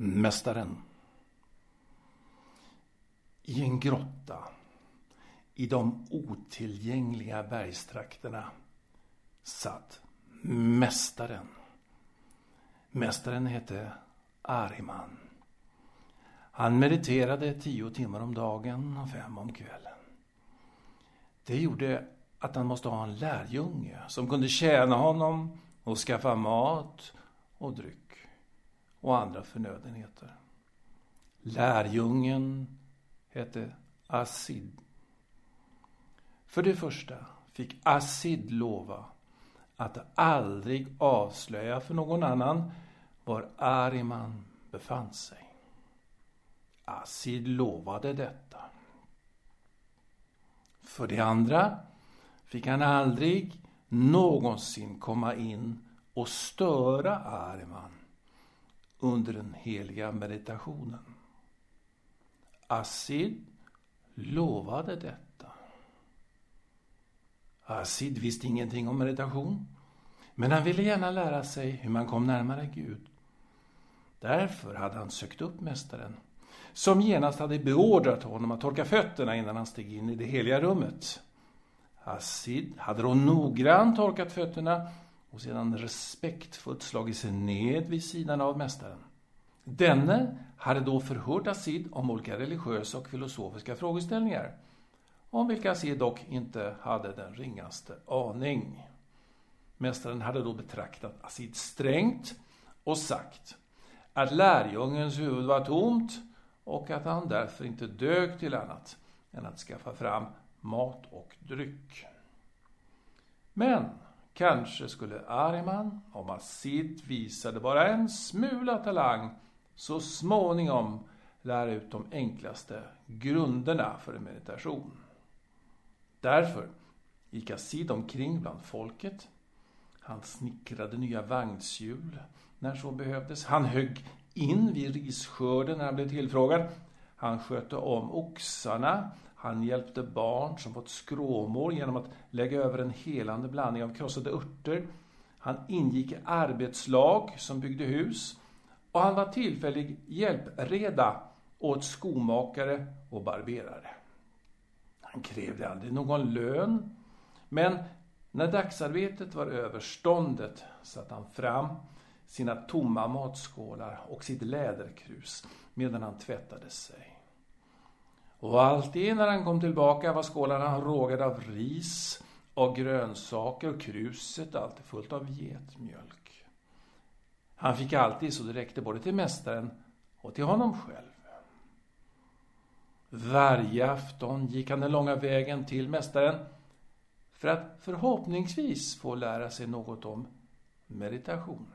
Mästaren. I en grotta i de otillgängliga bergstrakterna satt Mästaren. Mästaren hette Ariman. Han mediterade tio timmar om dagen och fem om kvällen. Det gjorde att han måste ha en lärjunge som kunde tjäna honom och skaffa mat och dryck och andra förnödenheter. Lärjungen hette Asid. För det första fick Asid lova att aldrig avslöja för någon annan var Ariman befann sig. Asid lovade detta. För det andra fick han aldrig någonsin komma in och störa Ariman under den heliga meditationen. Asid lovade detta. Asid visste ingenting om meditation, men han ville gärna lära sig hur man kom närmare Gud. Därför hade han sökt upp Mästaren, som genast hade beordrat honom att torka fötterna innan han steg in i det heliga rummet. Asid hade då noggrant torkat fötterna och sedan respektfullt slagit sig ned vid sidan av Mästaren. Denne hade då förhört Asid om olika religiösa och filosofiska frågeställningar, om vilka Asid dock inte hade den ringaste aning. Mästaren hade då betraktat Asid strängt och sagt att lärjungens huvud var tomt och att han därför inte dög till annat än att skaffa fram mat och dryck. Men kanske skulle Ariman, om Asid visade bara en smula talang, så småningom lära ut de enklaste grunderna för en meditation. Därför gick Asid omkring bland folket. Han snickrade nya vagnshjul när så behövdes. Han högg in vid risskörden när han blev tillfrågad. Han skötte om oxarna. Han hjälpte barn som fått skråmål genom att lägga över en helande blandning av krossade örter. Han ingick i arbetslag som byggde hus och han var tillfällig hjälpreda åt skomakare och barberare. Han krävde aldrig någon lön, men när dagsarbetet var överståndet satte han fram sina tomma matskålar och sitt läderkrus medan han tvättade sig. Och alltid när han kom tillbaka var skålarna rågade av ris och grönsaker och kruset alltid fullt av getmjölk. Han fick alltid så det räckte både till mästaren och till honom själv. Varje afton gick han den långa vägen till mästaren för att förhoppningsvis få lära sig något om meditation.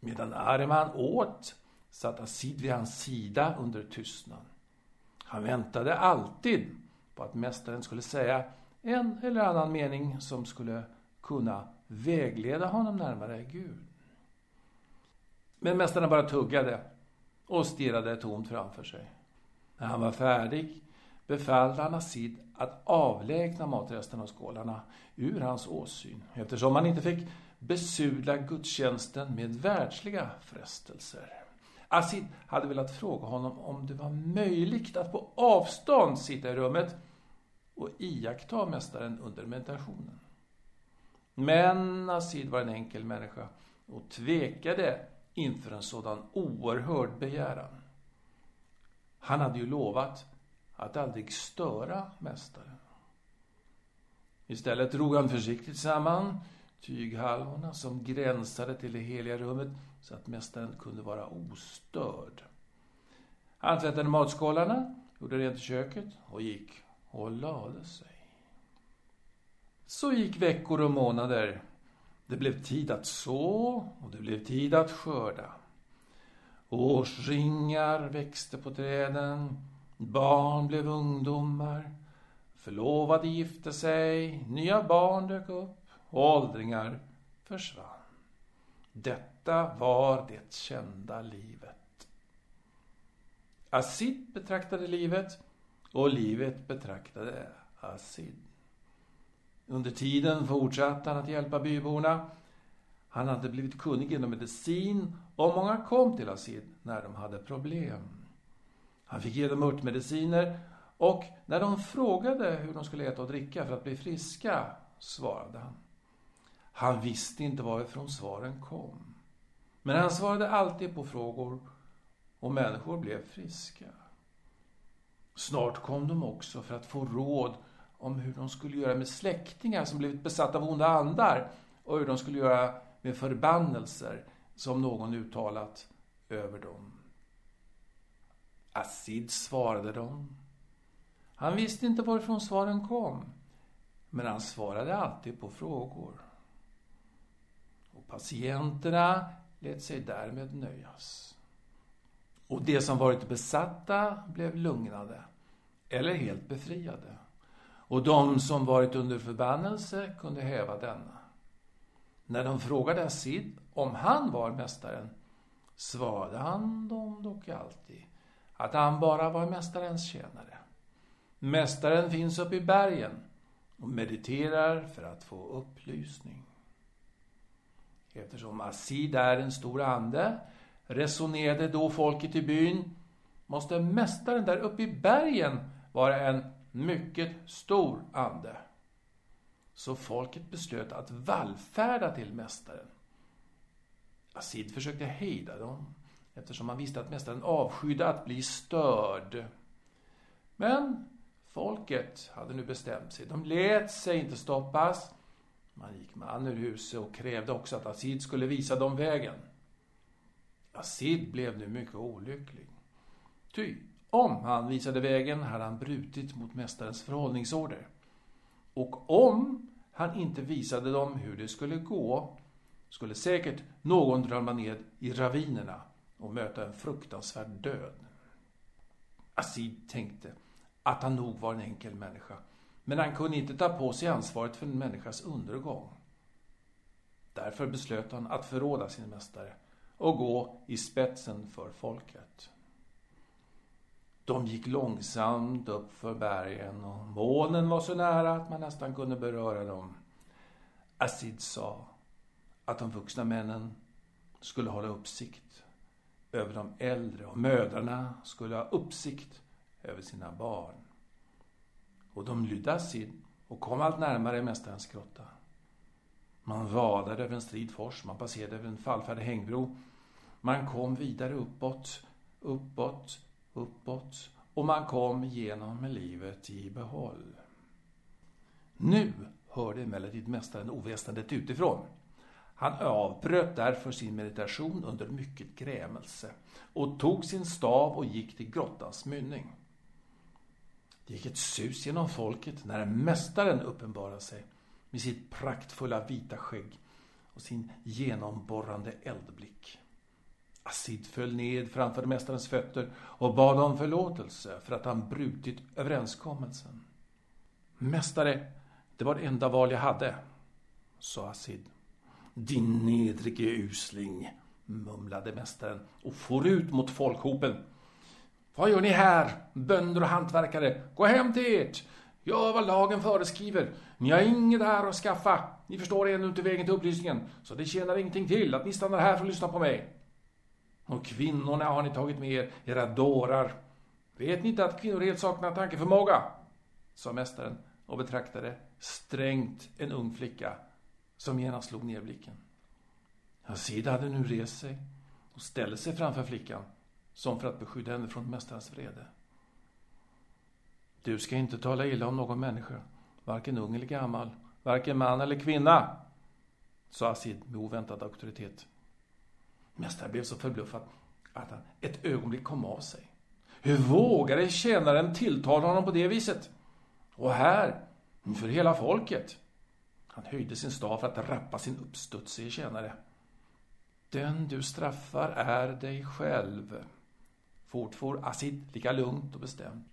Medan Arman åt satt Asid vid hans sida under tystnad. Han väntade alltid på att mästaren skulle säga en eller annan mening som skulle kunna vägleda honom närmare Gud. Men mästaren bara tuggade och stirrade tomt framför sig. När han var färdig befallde han Asid att avlägna matresterna och skålarna ur hans åsyn eftersom han inte fick besudla gudstjänsten med världsliga frestelser. Asid hade velat fråga honom om det var möjligt att på avstånd sitta i rummet och iaktta mästaren under meditationen. Men Asid var en enkel människa och tvekade inför en sådan oerhörd begäran. Han hade ju lovat att aldrig störa mästaren. Istället drog han försiktigt samman tyghalvorna som gränsade till det heliga rummet så att mästaren kunde vara ostörd. Han tvättade matskålarna, gjorde rent i köket och gick och lade sig. Så gick veckor och månader. Det blev tid att så och det blev tid att skörda. Årsringar växte på träden, barn blev ungdomar, förlovade gifte sig, nya barn dök upp och åldringar försvann. Detta var det kända livet. Asid betraktade livet och livet betraktade Asid. Under tiden fortsatte han att hjälpa byborna. Han hade blivit kunnig inom medicin och många kom till Asid när de hade problem. Han fick ge dem örtmediciner och när de frågade hur de skulle äta och dricka för att bli friska svarade han. Han visste inte varifrån svaren kom. Men han svarade alltid på frågor och människor blev friska. Snart kom de också för att få råd om hur de skulle göra med släktingar som blivit besatta av onda andar och hur de skulle göra med förbannelser som någon uttalat över dem. Asid svarade dem. Han visste inte varifrån svaren kom, men han svarade alltid på frågor. Patienterna lät sig därmed nöjas. Och de som varit besatta blev lugnade, eller helt befriade. Och de som varit under förbannelse kunde häva denna. När de frågade Sid om han var mästaren svarade han dem dock alltid att han bara var mästarens tjänare. Mästaren finns uppe i bergen och mediterar för att få upplysning. Eftersom Asid är en stor ande resonerade då folket i byn måste mästaren där uppe i bergen vara en mycket stor ande. Så folket beslöt att vallfärda till mästaren. Asid försökte hejda dem eftersom han visste att mästaren avskydde att bli störd. Men folket hade nu bestämt sig. De lät sig inte stoppas. Man gick man ur huset och krävde också att Asid skulle visa dem vägen. Asid blev nu mycket olycklig. Ty om han visade vägen hade han brutit mot mästarens förhållningsorder. Och om han inte visade dem hur det skulle gå skulle säkert någon drömma ned i ravinerna och möta en fruktansvärd död. Asid tänkte att han nog var en enkel människa, men han kunde inte ta på sig ansvaret för en människas undergång. Därför beslöt han att förråda sin mästare och gå i spetsen för folket. De gick långsamt upp för bergen och molnen var så nära att man nästan kunde beröra dem. Asid sa att de vuxna männen skulle hålla uppsikt över de äldre och mödrarna skulle ha uppsikt över sina barn. Och de lydde Asid och kom allt närmare mästarens grotta. Man vadade över en strid fors, man passerade över en fallfärdig hängbro. Man kom vidare uppåt, uppåt, uppåt och man kom igenom med livet i behåll. Nu hörde emellertid mästaren oväsendet utifrån. Han avbröt därför sin meditation under mycket grämelse och tog sin stav och gick till grottans mynning. Det gick ett sus genom folket när mästaren uppenbarade sig med sitt praktfulla vita skägg och sin genomborrande eldblick. Asid föll ned framför mästarens fötter och bad om förlåtelse för att han brutit överenskommelsen. Mästare, det var det enda val jag hade, sa Asid. Din nedrige usling, mumlade mästaren och for ut mot folkhopen. Vad gör ni här, bönder och hantverkare? Gå hem till ert! Gör vad lagen föreskriver. Ni har inget här att skaffa. Ni förstår ännu inte vägen till upplysningen, så det tjänar ingenting till att ni stannar här för att lyssna på mig. Och kvinnorna har ni tagit med er, era dårar. Vet ni inte att kvinnor helt saknar tankeförmåga? sa mästaren och betraktade strängt en ung flicka som genast slog ner blicken. Hasida hade nu rest sig och ställde sig framför flickan som för att beskydda henne från mästarens vrede. Du ska inte tala illa om någon människa, varken ung eller gammal, varken man eller kvinna, sa Asid med oväntad auktoritet. Mästaren blev så förbluffad att han ett ögonblick kom av sig. Hur vågade tjänaren tilltala honom på det viset? Och här, inför hela folket. Han höjde sin stav för att rappa sin uppstudsige tjänare. Den du straffar är dig själv. Fortfor Asid lika lugnt och bestämt.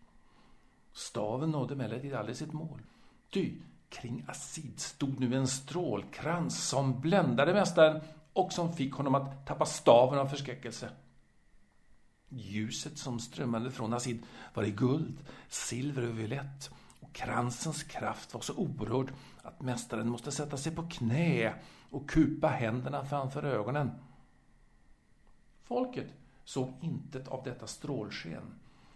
Staven nådde emellertid aldrig sitt mål. Ty kring Asid stod nu en strålkrans som bländade mästaren och som fick honom att tappa staven av förskräckelse. Ljuset som strömmade från Asid var i guld, silver och violett och kransens kraft var så oerhörd att mästaren måste sätta sig på knä och kupa händerna framför ögonen. Folket såg intet av detta strålsken,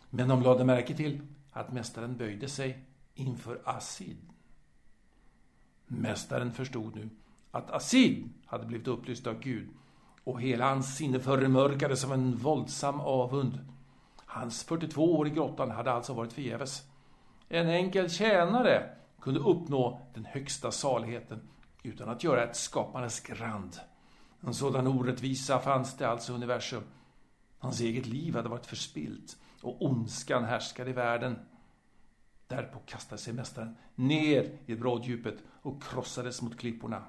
men de lade märke till att mästaren böjde sig inför Asid. Mästaren förstod nu att Asid hade blivit upplyst av Gud och hela hans sinne förmörkades av en våldsam avund. Hans 42 år i grottan hade alltså varit förgäves. En enkel tjänare kunde uppnå den högsta saligheten utan att göra ett skapandes grand. En sådan orättvisa fanns det alltså i universum. Hans eget liv hade varit förspilt och ondskan härskade i världen. Därpå kastade sig mästaren ner i bråddjupet och krossades mot klipporna.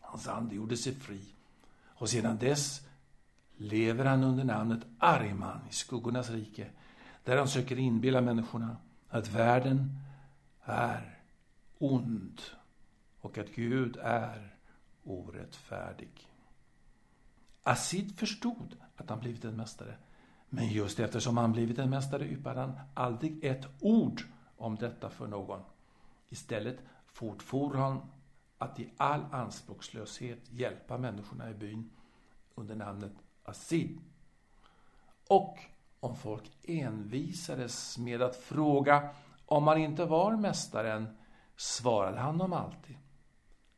Hans ande gjorde sig fri och sedan dess lever han under namnet Ariman i skuggornas rike där han söker inbilla människorna att världen är ond och att Gud är orättfärdig. Asid förstod att han blivit en mästare men just eftersom han blivit en mästare yppade han aldrig ett ord om detta för någon. Istället fortfor han att i all anspråkslöshet hjälpa människorna i byn under namnet Asid. Och om folk envisades med att fråga om han inte var mästaren svarade han dem alltid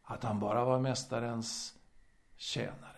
att han bara var mästarens tjänare.